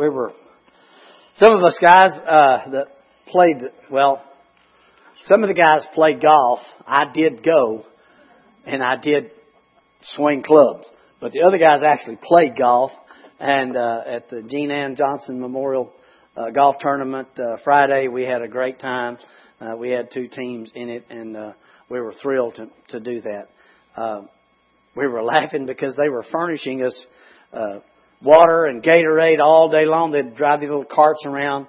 we were some of us guys uh, that played well. Some of the guys played golf. I did go, and I did swing clubs. But the other guys actually played golf. And uh, at the Jean Ann Johnson Memorial uh, Golf Tournament uh, Friday, we had a great time. Uh, we had two teams in it, and uh, we were thrilled to to do that. Uh, we were laughing because they were furnishing us uh, water and Gatorade all day long. They'd drive these little carts around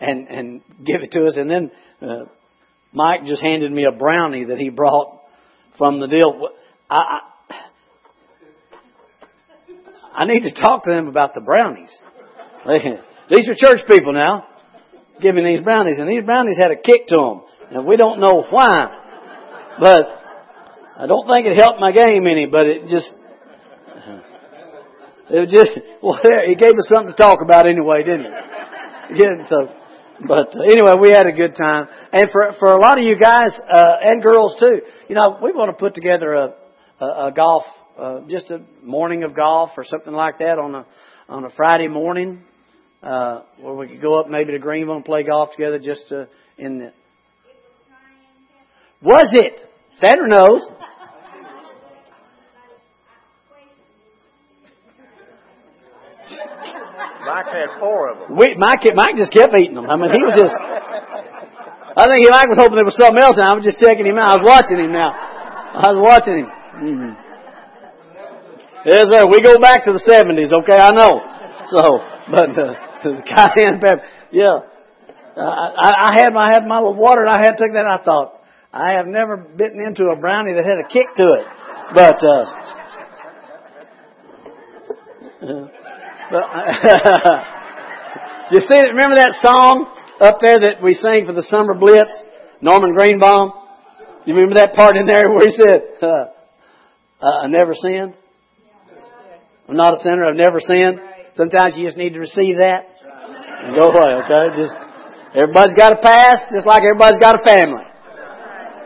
and and give it to us, and then uh, Mike just handed me a brownie that he brought from the deal. I, I I need to talk to them about the brownies. These are church people now, giving these brownies, and these brownies had a kick to them, and we don't know why. But I don't think it helped my game any, but it just it was just well, he gave us something to talk about anyway, didn't he? Yeah, so, but uh, anyway, we had a good time, and for for a lot of you guys uh, and girls too, you know, we want to put together a a, a golf uh, just a morning of golf or something like that on a on a Friday morning, uh, where we could go up maybe to Greenville and play golf together. Just uh, in the was it? Sandra knows. Mike had four of them. We, Mike, Mike just kept eating them. I mean, he was just. I think Mike was hoping there was something else, and I was just checking him out. I was watching him now. I was watching him. Mm-hmm. Yes, sir. We go back to the seventies, okay? I know. So, but uh, cayenne pepper, yeah. Uh, I, I had my I had my little water, and I had took that. I thought I have never bitten into a brownie that had a kick to it, but. Uh, but you see, remember that song up there that we sang for the summer blitz, Norman Greenbaum. You remember that part in there where he said, uh, "I never sinned." I'm not a sinner. I've never sinned. Sometimes you just need to receive that and go away. Okay, just everybody's got a past, just like everybody's got a family.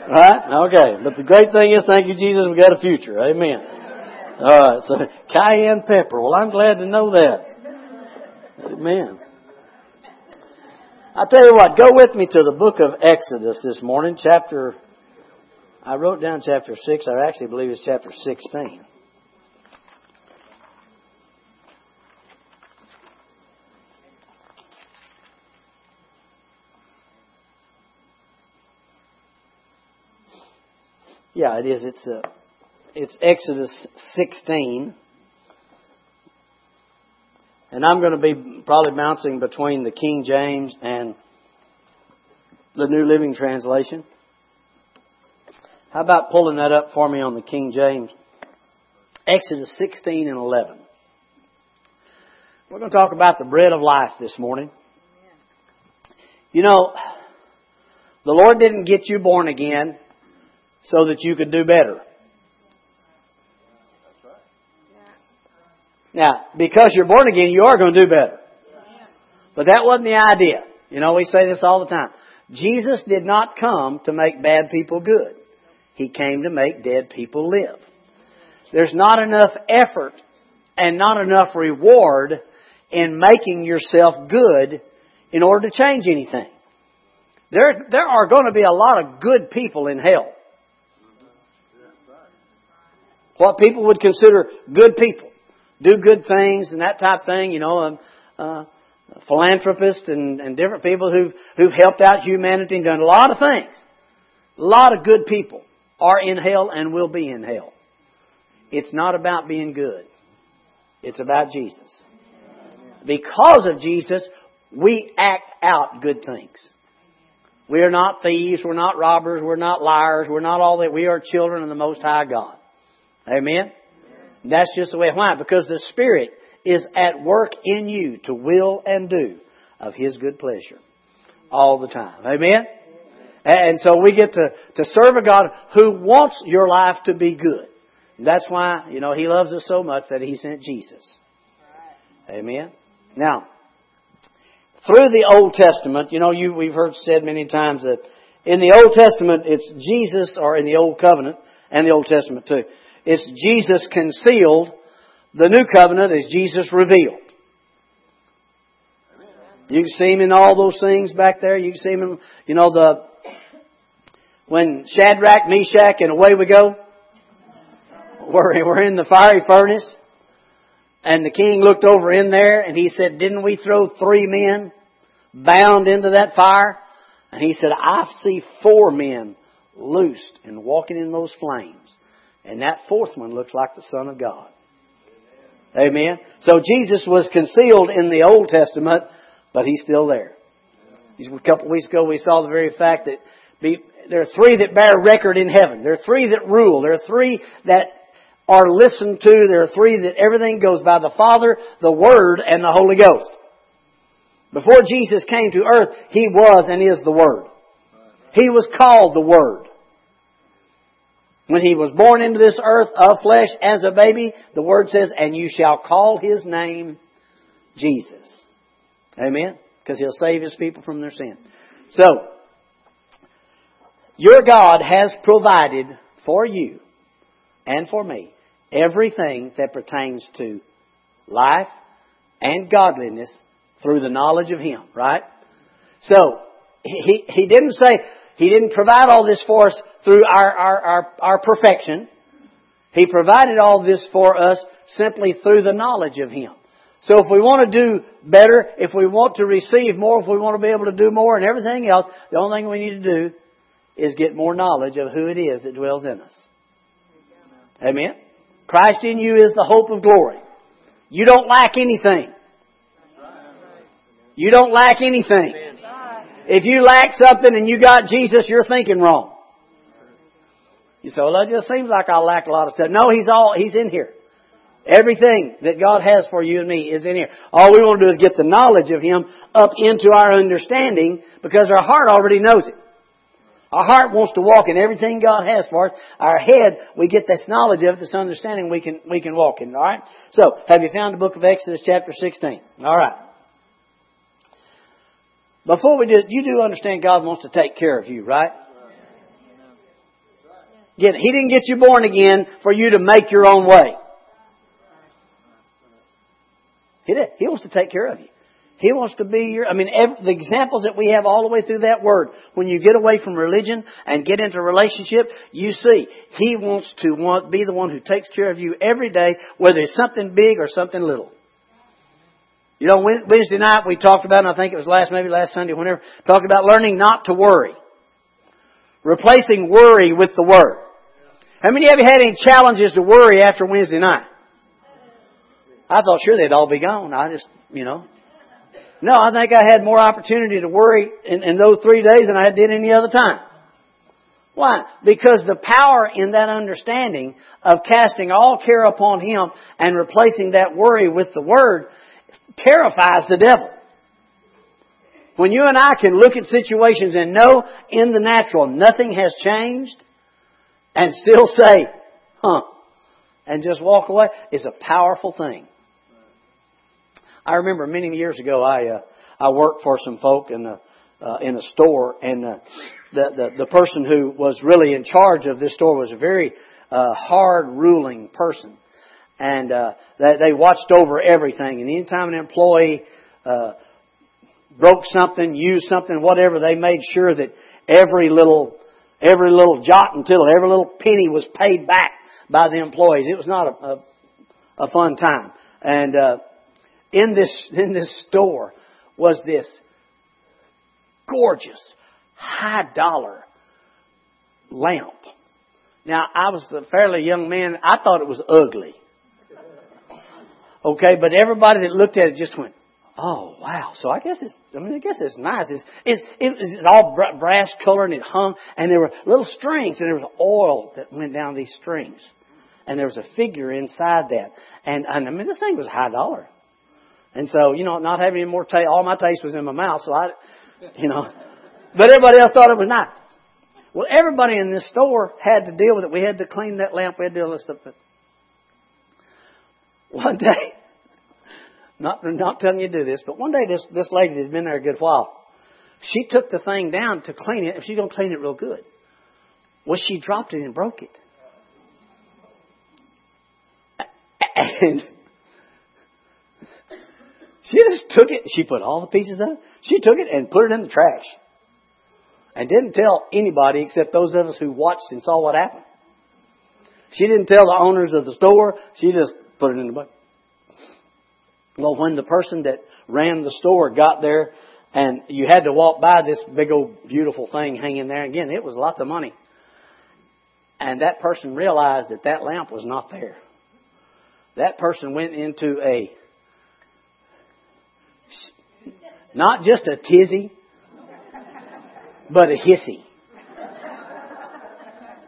Right? Okay. But the great thing is, thank you, Jesus, we got a future. Amen. All right. So cayenne pepper. Well, I'm glad to know that. Amen. I tell you what, go with me to the book of Exodus this morning, chapter. I wrote down chapter six. I actually believe it's chapter sixteen. Yeah, it is. It's uh, it's Exodus 16. And I'm going to be probably bouncing between the King James and the New Living Translation. How about pulling that up for me on the King James? Exodus 16 and 11. We're going to talk about the bread of life this morning. You know, the Lord didn't get you born again so that you could do better. Now, because you're born again, you are going to do better. But that wasn't the idea. You know, we say this all the time. Jesus did not come to make bad people good. He came to make dead people live. There's not enough effort and not enough reward in making yourself good in order to change anything. There, there are going to be a lot of good people in hell. what people would consider good people, do good things and that type thing, you know, um, uh, philanthropists and, and different people who've, who've helped out humanity and done a lot of things. A lot of good people are in hell and will be in hell. It's not about being good. It's about Jesus. Because of Jesus, we act out good things. We are not thieves, we're not robbers, we're not liars, we're not all that. We are children of the Most High God. Amen? That's just the way. Why? Because the Spirit is at work in you to will and do of His good pleasure all the time. Amen? And so we get to, to serve a God who wants your life to be good. That's why, you know, He loves us so much that He sent Jesus. Amen? Now, through the Old Testament, you know, you, we've heard said many times that in the Old Testament it's Jesus, or in the Old Covenant, and the Old Testament too. It's Jesus concealed. The new covenant is Jesus revealed. You can see him in all those things back there. You can see him in, you know, the, when Shadrach, Meshach, and away we go. We're, we're in the fiery furnace. And the king looked over in there and he said, didn't we throw three men bound into that fire? And he said, I see four men loosed and walking in those flames. And that fourth one looks like the Son of God. Amen. So Jesus was concealed in the Old Testament, but He's still there. A couple of weeks ago we saw the very fact that be, there are three that bear record in heaven. There are three that rule. There are three that are listened to. There are three that everything goes by the Father, the Word, and the Holy Ghost. Before Jesus came to earth, He was and is the Word. He was called the Word. When He was born into this earth of flesh as a baby, the Word says, and you shall call His name Jesus. Amen? Because He'll save His people from their sin. So, your God has provided for you and for me everything that pertains to life and godliness through the knowledge of Him, right? So, He, he didn't say, He didn't provide all this for us through our, our, our, our perfection. He provided all this for us simply through the knowledge of Him. So if we want to do better, if we want to receive more, if we want to be able to do more and everything else, the only thing we need to do is get more knowledge of who it is that dwells in us. Amen? Christ in you is the hope of glory. You don't lack anything. You don't lack anything. If you lack something and you got Jesus, you're thinking wrong. You say, well, it just seems like I lack a lot of stuff. No, He's all, He's in here. Everything that God has for you and me is in here. All we want to do is get the knowledge of Him up into our understanding because our heart already knows it. Our heart wants to walk in everything God has for us. Our head, we get this knowledge of it, this understanding we can, we can walk in. Alright? So, have you found the book of Exodus chapter 16? Alright. Before we do, you do understand God wants to take care of you, right? Again, He didn't get you born again for you to make your own way. He did. He wants to take care of you. He wants to be your, I mean, every, the examples that we have all the way through that word, when you get away from religion and get into relationship, you see, He wants to want, be the one who takes care of you every day, whether it's something big or something little. You know, Wednesday night we talked about, and I think it was last, maybe last Sunday, whenever, talked about learning not to worry. Replacing worry with the Word. How many of you had any challenges to worry after Wednesday night? I thought sure they'd all be gone. I just, you know, no, I think I had more opportunity to worry in, in those three days than I did any other time. Why? Because the power in that understanding of casting all care upon Him and replacing that worry with the Word terrifies the devil. When you and I can look at situations and know in the natural nothing has changed and still say, huh, and just walk away is a powerful thing. I remember many years ago, I uh, I worked for some folk in the uh, in a store, and uh, the, the the person who was really in charge of this store was a very uh, hard ruling person, and uh, they, they watched over everything. And anytime an employee uh, broke something, used something, whatever, they made sure that every little every little jot and tittle, every little penny was paid back by the employees. It was not a a, a fun time, and uh, in this, in this store was this gorgeous, high dollar lamp. Now, I was a fairly young man. I thought it was ugly. Okay, but everybody that looked at it just went, "Oh wow!" So I guess it's. I mean, I guess it's nice. It's it's, it's all brass color and it hung, and there were little strings, and there was oil that went down these strings, and there was a figure inside that, and, and I mean, this thing was high dollar. And so, you know, not having any more taste, all my taste was in my mouth, so I, you know, but everybody else thought it was nice. Well, everybody in this store had to deal with it. We had to clean that lamp. We had to deal with stuff. One day, not, not telling you to do this, but one day this, this lady that had been there a good while, she took the thing down to clean it, and she's going to clean it real good. Well, she dropped it and broke it. And She just took it. She put all the pieces in. She took it and put it in the trash. And didn't tell anybody except those of us who watched and saw what happened. She didn't tell the owners of the store. She just put it in the bucket. Well, when the person that ran the store got there and you had to walk by this big old beautiful thing hanging there, again, it was lots of money. And that person realized that that lamp was not there. That person went into a, not just a tizzy, but a hissy.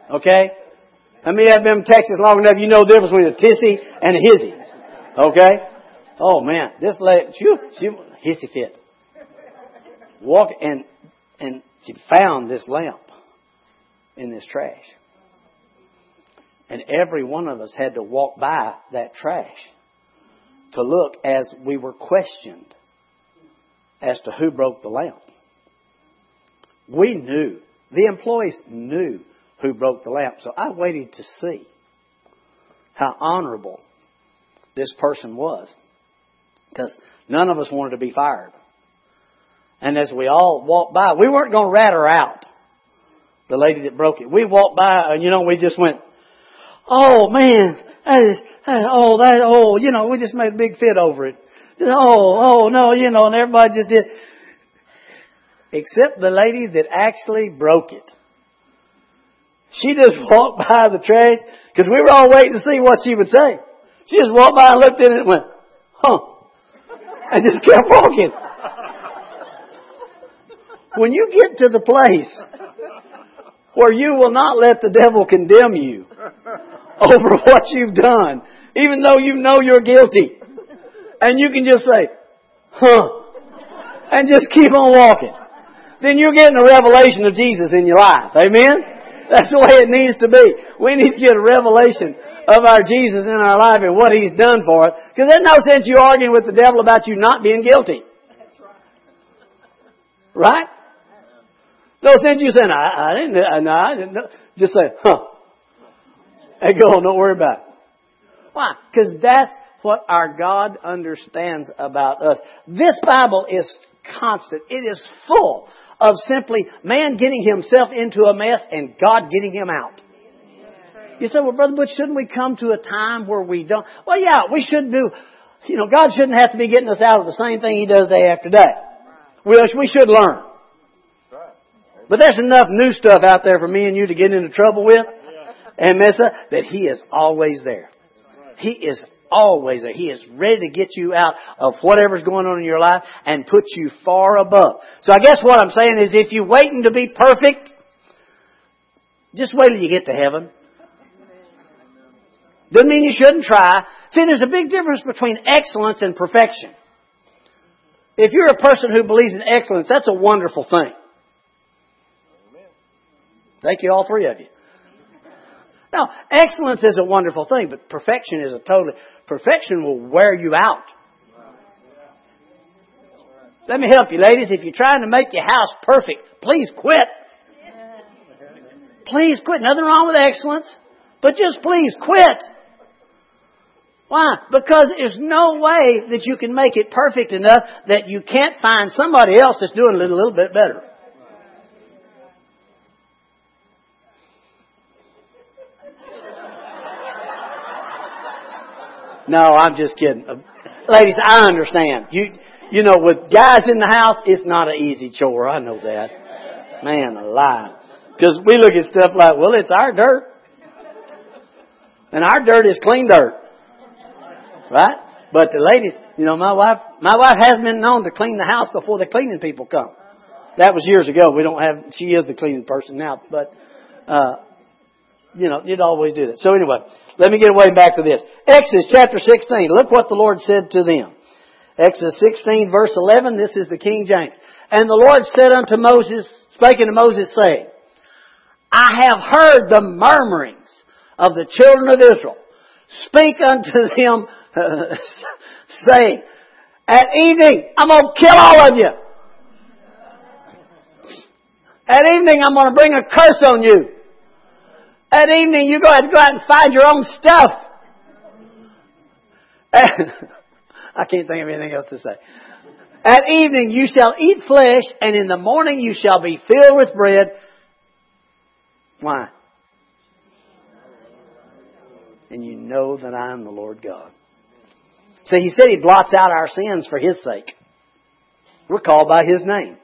Okay? I mean, I've been in Texas long enough, you know the difference between a tizzy and a hissy. Okay? Oh man, this lady, she, she hissy fit. Walk and, and she found this lamp in this trash. And every one of us had to walk by that trash to look as we were questioned as to who broke the lamp. We knew. The employees knew who broke the lamp. So I waited to see how honorable this person was. Because none of us wanted to be fired. And as we all walked by, we weren't going to rat her out. The lady that broke it. We walked by and you know, we just went, Oh man, that is, oh that, oh, you know, we just made a big fit over it. Oh, oh no, you know, and everybody just did. Except the lady that actually broke it. She just walked by the trash because we were all waiting to see what she would say. She just walked by and looked in it and went, huh, and just kept walking. When you get to the place where you will not let the devil condemn you over what you've done, even though you know you're guilty. And you can just say, huh, and just keep on walking. Then you're getting a revelation of Jesus in your life. Amen? That's the way it needs to be. We need to get a revelation of our Jesus in our life and what He's done for us. Because there's no sense you arguing with the devil about you not being guilty. That's Right? Right? No sense you saying, I, I didn't, no, I didn't know. Just say, huh. And go on, don't worry about it. Why? Because that's what our God understands about us. This Bible is constant. It is full of simply man getting himself into a mess and God getting him out. You say, well, Brother Butch, shouldn't we come to a time where we don't? Well, yeah, we should do, you know, God shouldn't have to be getting us out of the same thing He does day after day. We, we should learn. But there's enough new stuff out there for me and you to get into trouble with and mess up that He is always there. He is always there. He is ready to get you out of whatever's going on in your life and put you far above. So I guess what I'm saying is if you're waiting to be perfect, just wait till you get to heaven. Doesn't mean you shouldn't try. See, there's a big difference between excellence and perfection. If you're a person who believes in excellence, that's a wonderful thing. Thank you, all three of you. Now, excellence is a wonderful thing, but perfection is a totally, perfection will wear you out. Let me help you, ladies. If you're trying to make your house perfect, please quit. Please quit. Nothing wrong with excellence, but just please quit. Why? Because there's no way that you can make it perfect enough that you can't find somebody else that's doing it a little bit better. No, I'm just kidding. Ladies, I understand. You, you know, with guys in the house, it's not an easy chore. I know that. Man alive. Because we look at stuff like, well, it's our dirt. And our dirt is clean dirt. Right? But the ladies, you know, my wife, my wife has been known to clean the house before the cleaning people come. That was years ago. We don't have, she is the cleaning person now, but, uh, you know, you'd always do that. So anyway, let me get away back to this. Exodus chapter 16. Look what the Lord said to them. Exodus 16 verse 11. This is the King James. And the Lord said unto Moses, speaking to Moses, saying, I have heard the murmurings of the children of Israel. Speak unto them, saying, At evening, I'm going to kill all of you. At evening, I'm going to bring a curse on you. At evening, you go ahead and go out and find your own stuff. I can't think of anything else to say. At evening you shall eat flesh, and in the morning you shall be filled with bread. Why? And you know that I am the Lord God. So he said he blots out our sins for his sake. We're called by his name.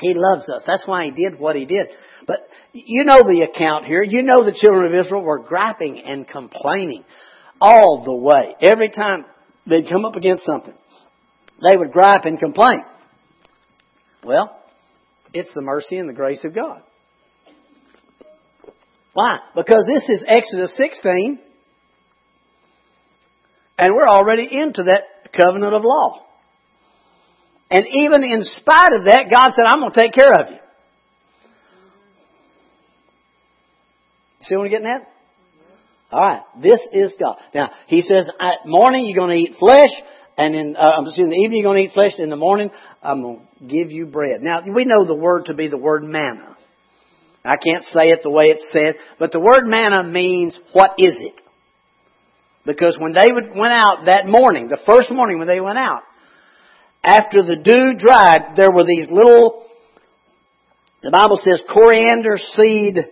He loves us. That's why he did what he did. But you know the account here. You know the children of Israel were griping and complaining all the way. Every time they'd come up against something, they would gripe and complain. Well, it's the mercy and the grace of God. Why? Because this is Exodus 16, and we're already into that covenant of law. And even in spite of that, God said, I'm going to take care of you. See what I'm getting at? Alright, this is God. Now, He says, at morning you're going to eat flesh, and in, uh, I'm in the evening you're going to eat flesh, in the morning I'm going to give you bread. Now, we know the word to be the word manna. I can't say it the way it's said, but the word manna means, what is it? Because when they went out that morning, the first morning when they went out, after the dew dried, there were these little, the Bible says coriander seed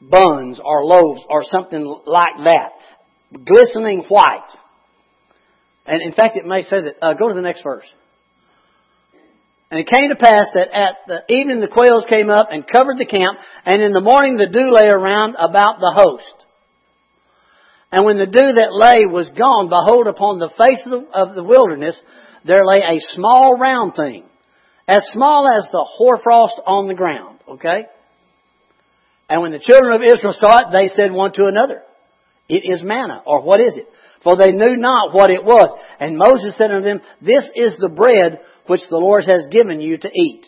buns or loaves or something like that. Glistening white. And in fact, it may say that, uh, go to the next verse. And it came to pass that at the evening the quails came up and covered the camp, and in the morning the dew lay around about the host. And when the dew that lay was gone, behold, upon the face of the, of the wilderness there lay a small round thing, as small as the hoarfrost on the ground. Okay? And when the children of Israel saw it, they said one to another, It is manna, or what is it? For they knew not what it was. And Moses said unto them, This is the bread which the Lord has given you to eat.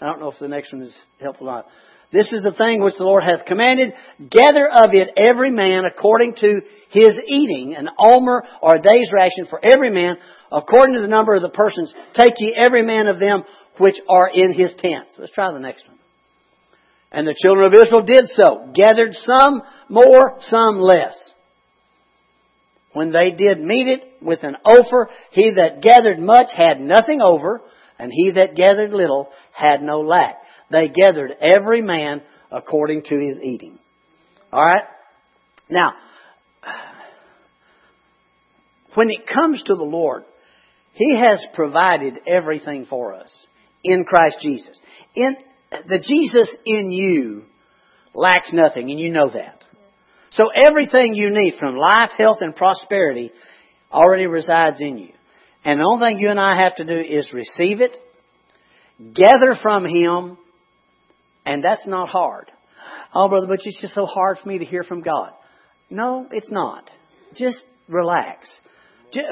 I don't know if the next one is helpful or not. This is the thing which the Lord hath commanded. Gather of it every man according to his eating, an omer or a day's ration for every man, according to the number of the persons. Take ye every man of them which are in his tents. Let's try the next one. And the children of Israel did so, gathered some more, some less. When they did mete it with an omer, he that gathered much had nothing over, and he that gathered little had no lack. They gathered every man according to his eating. Alright? Now, when it comes to the Lord, He has provided everything for us in Christ Jesus. In, the Jesus in you lacks nothing, and you know that. So everything you need from life, health, and prosperity already resides in you. And the only thing you and I have to do is receive it, gather from Him, and that's not hard. Oh, brother, but it's just so hard for me to hear from God. No, it's not. Just relax.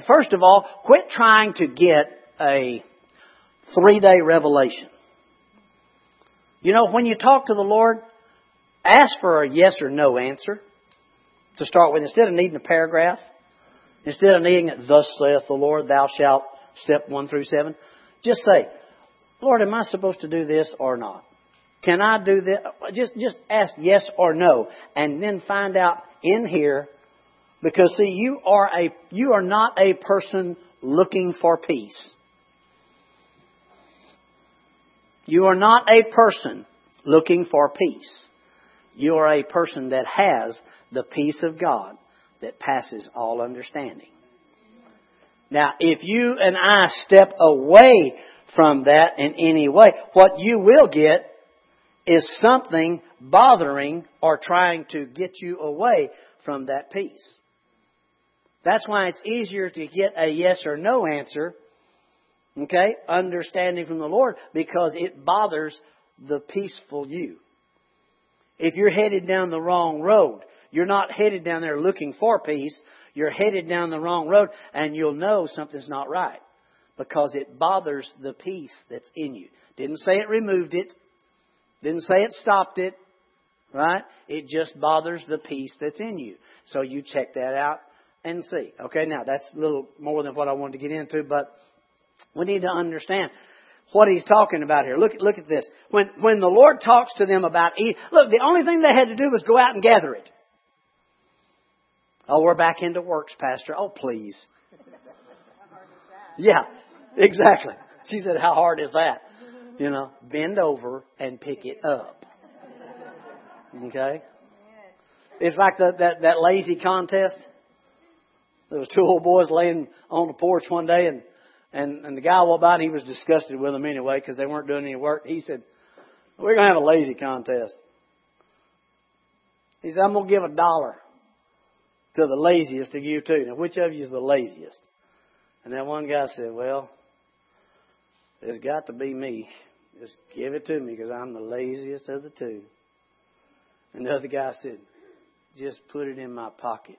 First of all, quit trying to get a three day revelation. You know, when you talk to the Lord, ask for a yes or no answer to start with. Instead of needing a paragraph, instead of needing it, thus saith the Lord, thou shalt, step one through seven, just say, Lord, am I supposed to do this or not? Can I do this? Just, just ask yes or no, and then find out in here, because see, you are a, you are not a person looking for peace. You are not a person looking for peace. You are a person that has the peace of God that passes all understanding. Now, if you and I step away from that in any way, what you will get is something bothering or trying to get you away from that peace. That's why it's easier to get a yes or no answer, okay, understanding from the Lord, because it bothers the peaceful you. If you're headed down the wrong road, you're not headed down there looking for peace, you're headed down the wrong road, and you'll know something's not right because it bothers the peace that's in you. Didn't say it removed it, didn't say it stopped it, right? It just bothers the peace that's in you. So you check that out and see. Okay, now that's a little more than what I wanted to get into, but we need to understand what he's talking about here. Look, look at this. When, when the Lord talks to them about eat, look, the only thing they had to do was go out and gather it. Oh, we're back into works, Pastor. Oh, please. Yeah, exactly. She said, How hard is that? You know, bend over and pick it up. Okay? It's like the, that, that lazy contest. There was two old boys laying on the porch one day and, and, and the guy walked by and he was disgusted with them anyway because they weren't doing any work. He said, we're going to have a lazy contest. He said, I'm going to give a dollar to the laziest of you two. Now, which of you is the laziest? And that one guy said, Well, it's got to be me. Just give it to me because I'm the laziest of the two. And the other guy said, Just put it in my pocket.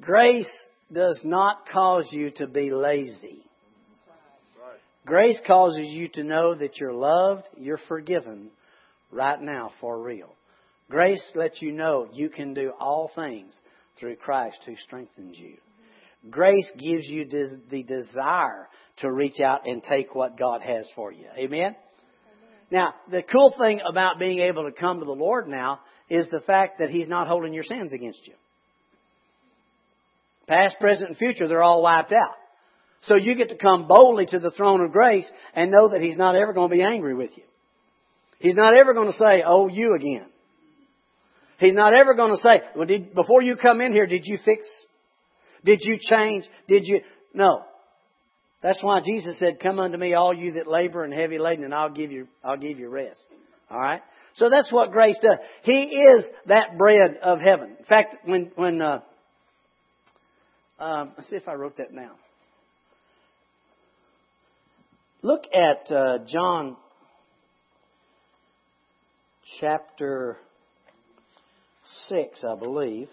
Grace does not cause you to be lazy. Grace causes you to know that you're loved, you're forgiven right now for real. Grace lets you know you can do all things through Christ who strengthens you. Grace gives you the desire to reach out and take what God has for you. Amen? Now, the cool thing about being able to come to the Lord now is the fact that He's not holding your sins against you. Past, present, and future, they're all wiped out. So you get to come boldly to the throne of grace and know that He's not ever going to be angry with you. He's not ever going to say, oh, you again. He's not ever going to say, well, did, before you come in here, did you fix? Did you change? Did you? No. That's why Jesus said, come unto me, all you that labor and heavy laden, and I'll give you, I'll give you rest. Alright? So that's what grace does. He is that bread of heaven. In fact, when, when, uh, um, let's see if I wrote that down. Look at uh, John chapter 6, I believe.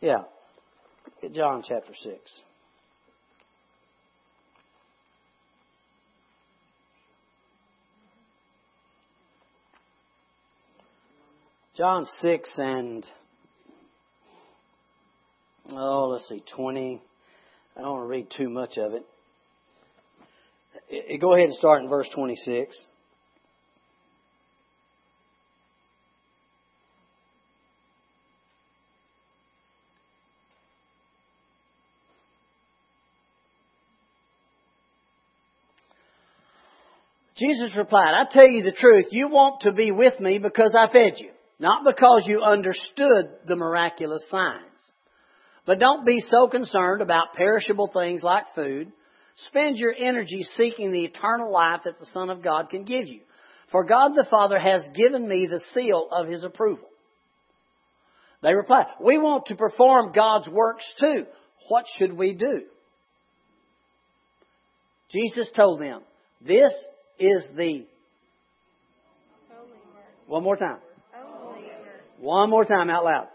Yeah. John chapter 6. John 6 and, oh, let's see, 20. I don't want to read too much of it. Go ahead and start in verse 26. Jesus replied, I tell you the truth, you want to be with me because I fed you, not because you understood the miraculous signs. But don't be so concerned about perishable things like food. Spend your energy seeking the eternal life that the Son of God can give you. For God the Father has given me the seal of His approval. They replied, We want to perform God's works too. What should we do? Jesus told them, This is the. One more time. One more time out loud.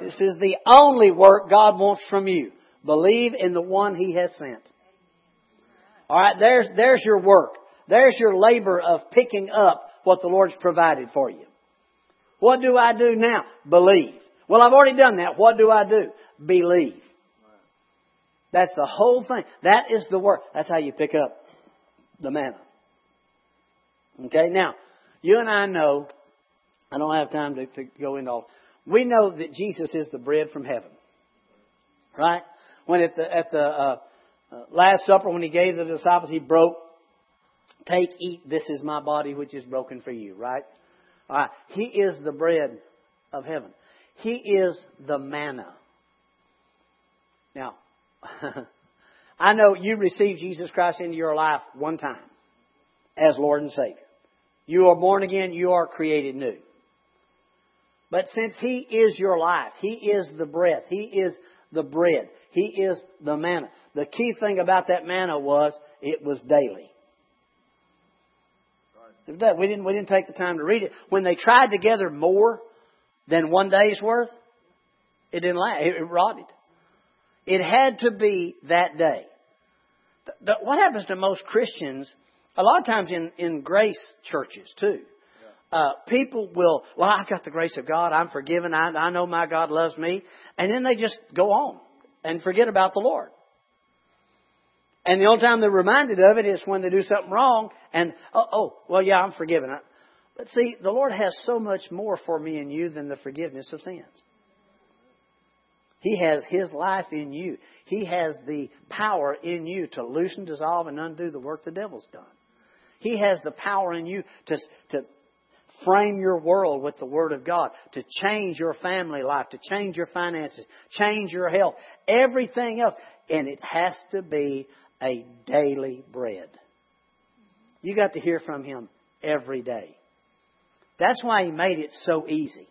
This is the only work God wants from you. Believe in the one He has sent. Alright, there's, there's your work. There's your labor of picking up what the Lord's provided for you. What do I do now? Believe. Well, I've already done that. What do I do? Believe. That's the whole thing. That is the work. That's how you pick up the manna. Okay, now, you and I know, I don't have time to, to go into all, we know that Jesus is the bread from heaven. Right? When at the, at the uh, uh, Last Supper, when he gave the disciples, he broke, take, eat, this is my body which is broken for you. Right? All right. He is the bread of heaven. He is the manna. Now, I know you received Jesus Christ into your life one time as Lord and Savior. You are born again, you are created new. But since He is your life, He is the breath, He is the bread, He is the manna. The key thing about that manna was it was daily. We didn't, we didn't take the time to read it. When they tried to gather more than one day's worth, it didn't last. It rotted. It had to be that day. What happens to most Christians, a lot of times in, in grace churches too, uh, people will, well, I've got the grace of God. I'm forgiven. I, I know my God loves me. And then they just go on and forget about the Lord. And the only time they're reminded of it is when they do something wrong and, oh, oh well, yeah, I'm forgiven. But see, the Lord has so much more for me and you than the forgiveness of sins. He has His life in you. He has the power in you to loosen, dissolve, and undo the work the devil's done. He has the power in you to, to frame your world with the Word of God, to change your family life, to change your finances, change your health, everything else. And it has to be a daily bread. You got to hear from Him every day. That's why He made it so easy.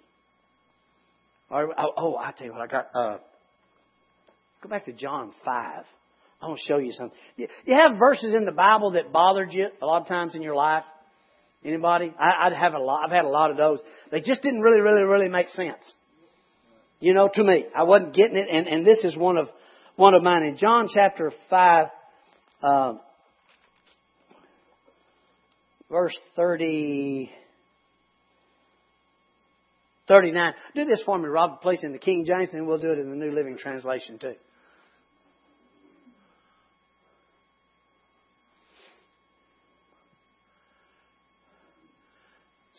Oh, oh I tell you what, I got. Uh, go back to John 5. I want to show you something. You have verses in the Bible that bothered you a lot of times in your life. Anybody? I, I'd have a lot. I've had a lot of those. They just didn't really, really, really make sense. You know, to me, I wasn't getting it, and, and this is one of one of mine in John chapter five, uh, verse thirty. 39. Do this for me, Rob. Place in the King James, and we'll do it in the New Living Translation too.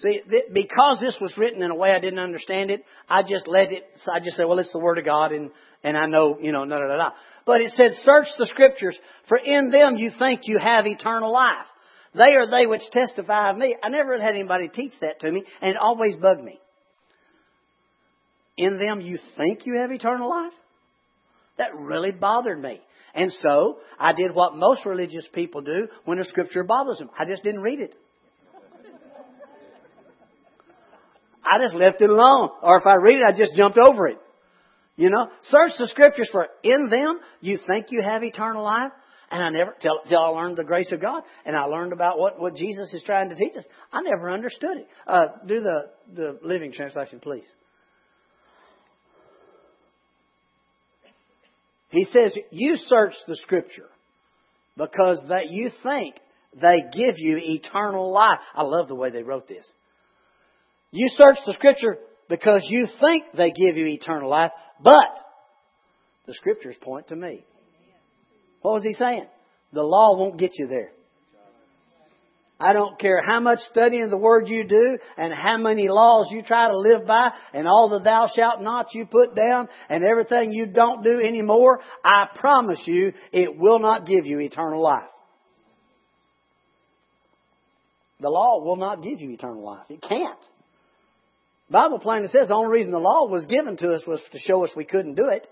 See, because this was written in a way I didn't understand it, I just let it, I just said, well, it's the Word of God and, and I know, you know, da da da. But it said, search the Scriptures, for in them you think you have eternal life. They are they which testify of me. I never had anybody teach that to me, and it always bugged me. In them you think you have eternal life? That really bothered me. And so, I did what most religious people do when a scripture bothers them. I just didn't read it. I just left it alone. Or if I read it, I just jumped over it. You know, search the scriptures for in them you think you have eternal life. And I never, till, till I learned the grace of God and I learned about what, what Jesus is trying to teach us, I never understood it. Uh, do the, the living translation, please. He says, you search the scripture because that you think they give you eternal life. I love the way they wrote this. You search the Scripture because you think they give you eternal life, but the Scriptures point to me. What was he saying? The law won't get you there. I don't care how much studying the Word you do and how many laws you try to live by and all the thou shalt nots you put down and everything you don't do anymore. I promise you it will not give you eternal life. The law will not give you eternal life. It can't. Bible plainly says the only reason the law was given to us was to show us we couldn't do it.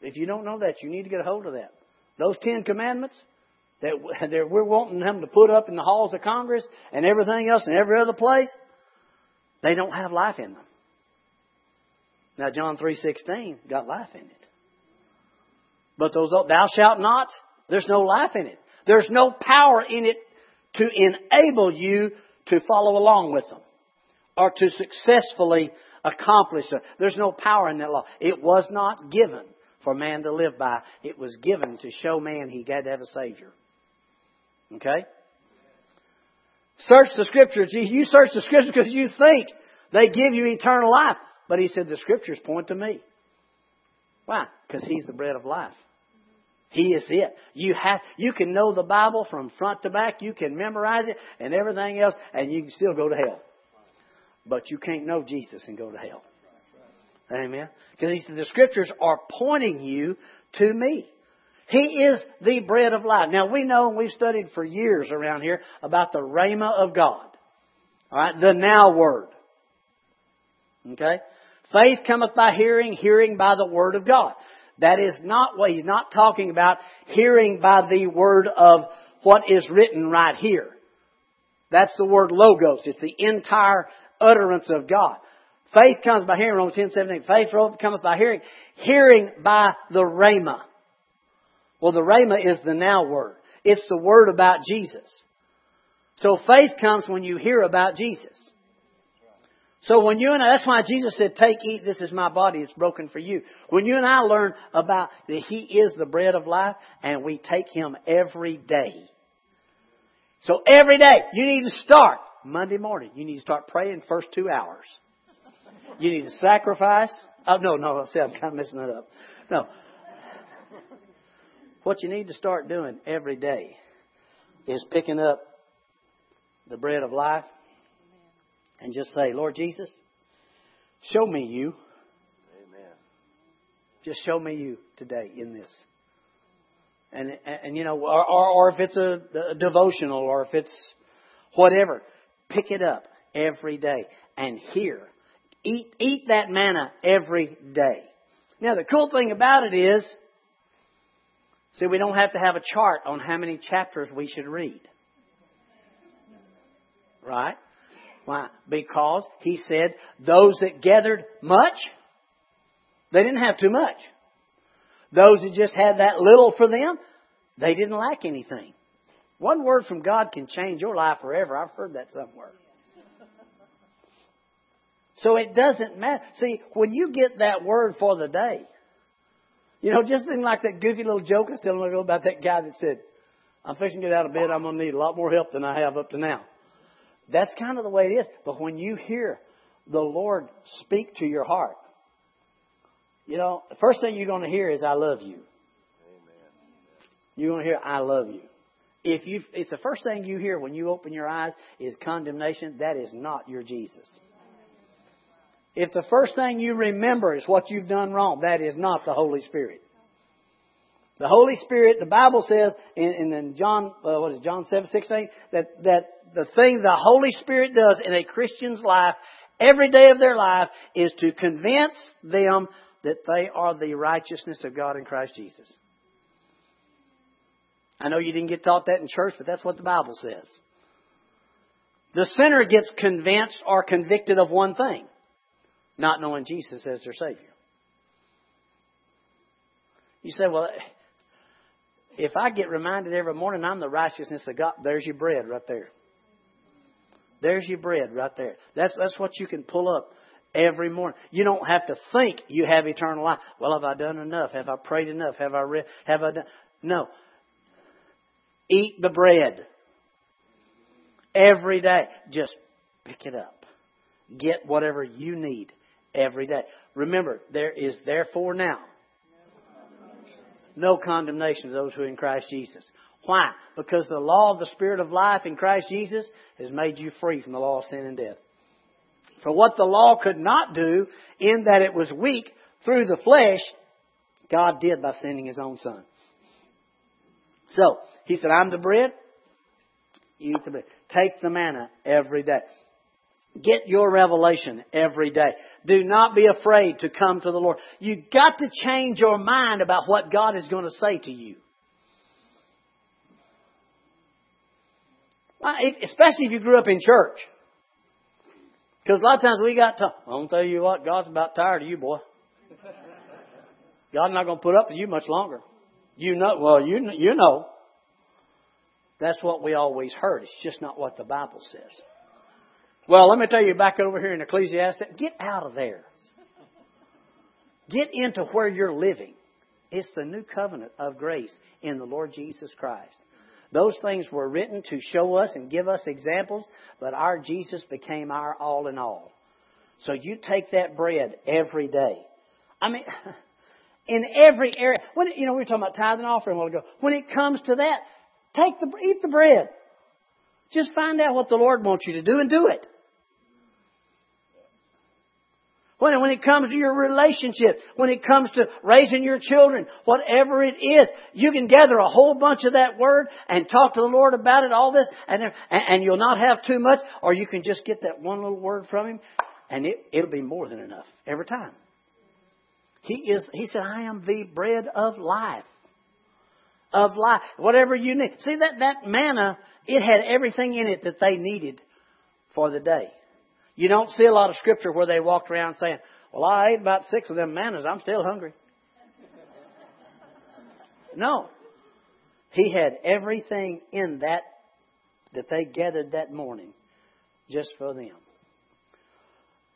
If you don't know that, you need to get a hold of that. Those Ten Commandments that we're wanting them to put up in the halls of Congress and everything else and every other place, they don't have life in them. Now John three sixteen got life in it, but those thou shalt not, there's no life in it. There's no power in it to enable you to follow along with them or to successfully accomplish it. There's no power in that law. It was not given for man to live by. It was given to show man he had to have a Savior. Okay? Search the Scriptures. You search the Scriptures because you think they give you eternal life. But he said the Scriptures point to me. Why? Because he's the bread of life. He is it. You have, you can know the Bible from front to back. You can memorize it and everything else, and you can still go to hell. But you can't know Jesus and go to hell. Amen. Because he said the scriptures are pointing you to me. He is the bread of life. Now we know, and we've studied for years around here about the Rhema of God. Alright, the now word. Okay? Faith cometh by hearing, hearing by the word of God. That is not what he's not talking about hearing by the word of what is written right here. That's the word logos. It's the entire utterance of God. Faith comes by hearing, Romans 10, 17. Faith cometh by hearing. Hearing by the Rhema. Well, the Rhema is the now word. It's the word about Jesus. So faith comes when you hear about Jesus. So when you and I, that's why Jesus said, take, eat, this is my body, it's broken for you. When you and I learn about that He is the bread of life and we take Him every day. So every day, you need to start Monday morning. You need to start praying first two hours. You need to sacrifice. Oh, no, no, see, I'm kind of messing that up. No. What you need to start doing every day is picking up the bread of life and just say, Lord Jesus, show me you. Amen. Just show me you today in this. And, and, and you know, or, or, or if it's a, a devotional or if it's whatever, pick it up every day and hear. Eat, eat that manna every day. Now the cool thing about it is, see, we don't have to have a chart on how many chapters we should read. Right? Why? Because he said those that gathered much, they didn't have too much. Those that just had that little for them, they didn't lack anything. One word from God can change your life forever. I've heard that somewhere. So it doesn't matter. See, when you get that word for the day, you know, just think like that goofy little joke I was telling you about that guy that said, I'm fixing to get out of bed, I'm going to need a lot more help than I have up to now. That's kind of the way it is. But when you hear the Lord speak to your heart, you know, the first thing you're going to hear is, I love you. Amen. You're going to hear, I love you. If you if the first thing you hear when you open your eyes is condemnation, that is not your Jesus. If the first thing you remember is what you've done wrong, that is not the Holy Spirit. The Holy Spirit, the Bible says in, in John, uh, what is it, John 7, 16, that, that the thing the Holy Spirit does in a Christian's life every day of their life is to convince them that they are the righteousness of God in Christ Jesus. I know you didn't get taught that in church, but that's what the Bible says. The sinner gets convinced or convicted of one thing not knowing Jesus as their Savior. You say, well, if I get reminded every morning I'm the righteousness of God, there's your bread right there. There's your bread right there. That's, that's what you can pull up every morning. You don't have to think you have eternal life. Well, have I done enough? Have I prayed enough? Have I read? Have I done? No. Eat the bread every day. Just pick it up. Get whatever you need every day. Remember, there is therefore now no condemnation to those who are in Christ Jesus. Why? Because the law of the Spirit of life in Christ Jesus has made you free from the law of sin and death. For what the law could not do, in that it was weak through the flesh, God did by sending His own Son. So, He said, I'm the bread, you eat the bread. Take the manna every day. Get your revelation every day. Do not be afraid to come to the Lord. You've got to change your mind about what God is going to say to you. Especially if you grew up in church. Because a lot of times we got to, I'll tell you what, God's about tired of you, boy. God's not going to put up with you much longer. You know, well, you, you know. That's what we always heard. It's just not what the Bible says. Well, let me tell you back over here in Ecclesiastes, get out of there. Get into where you're living. It's the new covenant of grace in the Lord Jesus Christ. Those things were written to show us and give us examples, but our Jesus became our all in all. So you take that bread every day. I mean, in every area. When you know we were talking about tithing offering a while ago. When it comes to that, take the eat the bread. Just find out what the Lord wants you to do and do it. When, when it comes to your relationship, when it comes to raising your children, whatever it is, you can gather a whole bunch of that word and talk to the Lord about it, all this, and, and you'll not have too much, or you can just get that one little word from Him, and it, it'll be more than enough every time. He is, He said, I am the bread of life. Of life. Whatever you need. See that, that manna, it had everything in it that they needed for the day. You don't see a lot of scripture where they walked around saying, Well, I ate about six of them mannas. I'm still hungry. No. He had everything in that that they gathered that morning just for them.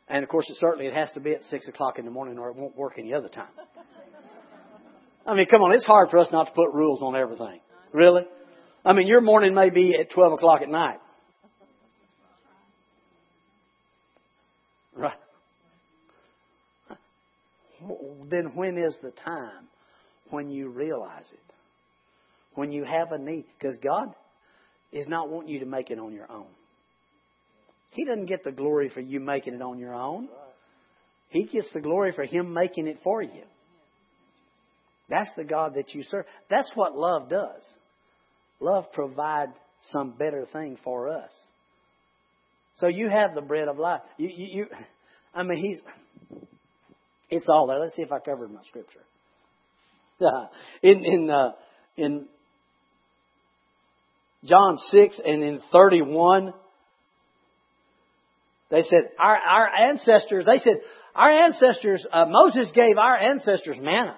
And of course, it certainly it has to be at six o'clock in the morning, or it won't work any other time. I mean, come on, it's hard for us not to put rules on everything. Really? I mean, your morning may be at twelve o'clock at night. Right. Then when is the time when you realize it? When you have a need? Because God, is not wanting you to make it on your own. He doesn't get the glory for you making it on your own. He gets the glory for Him making it for you. That's the God that you serve. That's what love does. Love provides some better thing for us. So you have the bread of life. You, you, you I mean, He's. It's all there. Let's see if I covered my scripture. In in uh, in John six and in thirty one, they said our our ancestors. They said our ancestors. Uh, Moses gave our ancestors manna.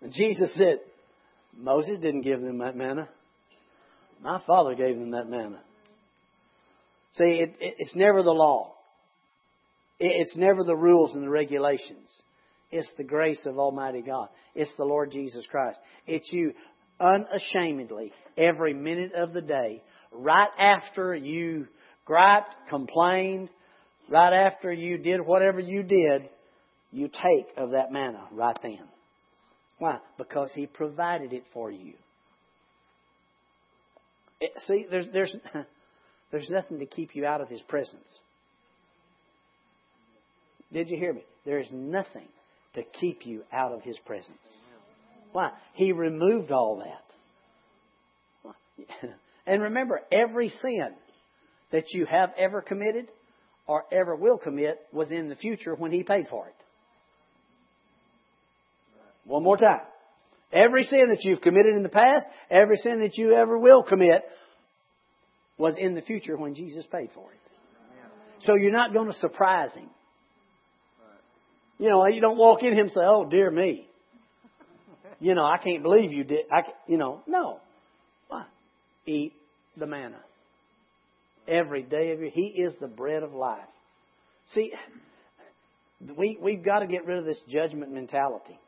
And Jesus said, Moses didn't give them that manna. My Father gave them that manna. See, it, it, it's never the law. It, it's never the rules and the regulations. It's the grace of Almighty God. It's the Lord Jesus Christ. It's you unashamedly every minute of the day, right after you griped, complained, right after you did whatever you did, you take of that manna right then. Why? Because He provided it for you. It, see, there's, there's, there's nothing to keep you out of His presence. Did you hear me? There is nothing to keep you out of His presence. Why? He removed all that. And remember, every sin that you have ever committed or ever will commit was in the future when He paid for it. One more time. Every sin that you've committed in the past, every sin that you ever will commit, was in the future when Jesus paid for it. So you're not going to surprise Him. You know, you don't walk in Him and say, "Oh, dear me." You know, I can't believe you did. I, you know, no. Why? Eat the manna every day of your. He is the bread of life. See, we we've got to get rid of this judgment mentality.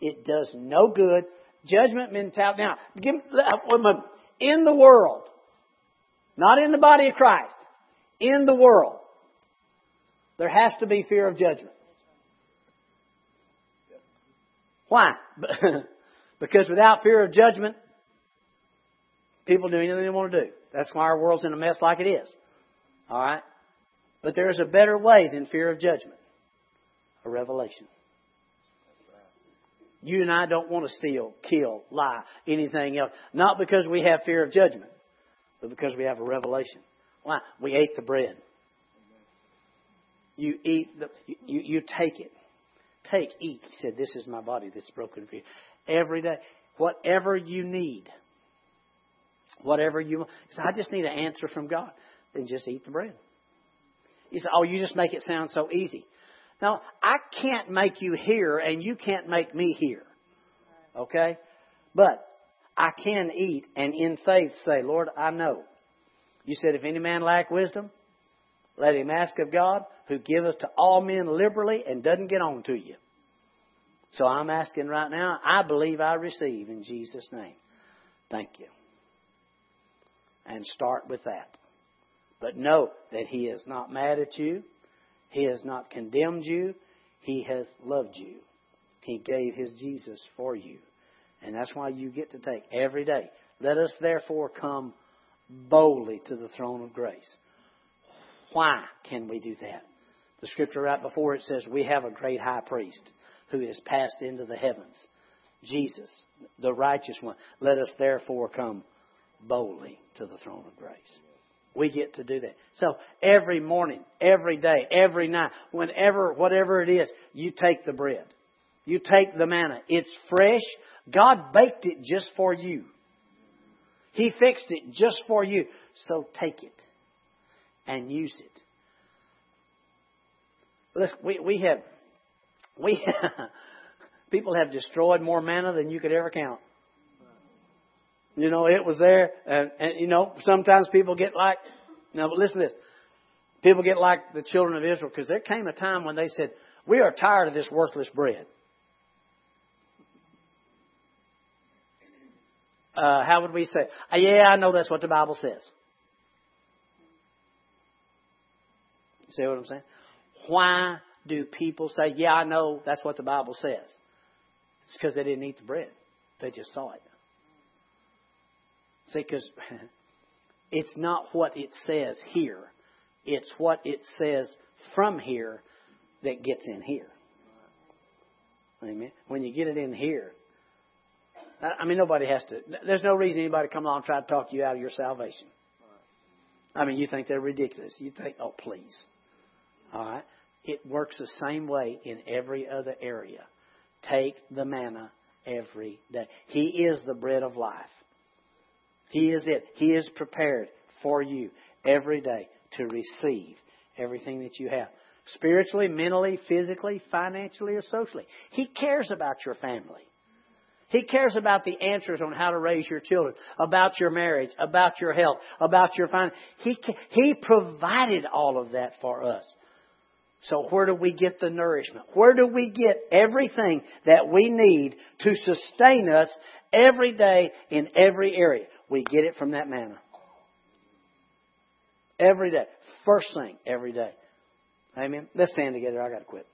It does no good. Judgment mentality. Now, give, in the world, not in the body of Christ, in the world, there has to be fear of judgment. Why? because without fear of judgment, people do anything they want to do. That's why our world's in a mess like it is. All right? But there is a better way than fear of judgment a revelation. You and I don't want to steal, kill, lie, anything else. Not because we have fear of judgment, but because we have a revelation. Why? We ate the bread. You eat the, you, you take it. Take, eat. He said, This is my body that's broken for you. Every day. Whatever you need. Whatever you want. He I just need an answer from God. Then just eat the bread. He said, Oh, you just make it sound so easy. Now, I can't make you hear and you can't make me hear. Okay? But I can eat and in faith say, Lord, I know. You said, if any man lack wisdom, let him ask of God, who giveth to all men liberally and doesn't get on to you. So I'm asking right now, I believe I receive in Jesus' name. Thank you. And start with that. But know that He is not mad at you. He has not condemned you. He has loved you. He gave His Jesus for you. And that's why you get to take every day. Let us therefore come boldly to the throne of grace. Why can we do that? The scripture right before it says we have a great high priest who is passed into the heavens. Jesus, the righteous one. Let us therefore come boldly to the throne of grace. We get to do that. So every morning, every day, every night, whenever, whatever it is, you take the bread. You take the manna. It's fresh. God baked it just for you. He fixed it just for you. So take it and use it. Listen, we, we have, we, people have destroyed more manna than you could ever count. You know, it was there, and, and you know, sometimes people get like, now, but listen to this. People get like the children of Israel because there came a time when they said, We are tired of this worthless bread. Uh, how would we say? Uh, yeah, I know that's what the Bible says. See what I'm saying? Why do people say, Yeah, I know that's what the Bible says? It's because they didn't eat the bread, they just saw it. See, because it's not what it says here, it's what it says from here that gets in here. Amen. When you get it in here, I mean, nobody has to. There's no reason anybody come along and try to talk you out of your salvation. I mean, you think they're ridiculous. You think, oh, please. All right. It works the same way in every other area. Take the manna every day. He is the bread of life. He is it. He is prepared for you every day to receive everything that you have. Spiritually, mentally, physically, financially, or socially. He cares about your family. He cares about the answers on how to raise your children, about your marriage, about your health, about your finances. He, he provided all of that for us. So where do we get the nourishment? Where do we get everything that we need to sustain us every day in every area? We get it from that manna. Every day. First thing, every day. Amen. Let's stand together. I got to quit.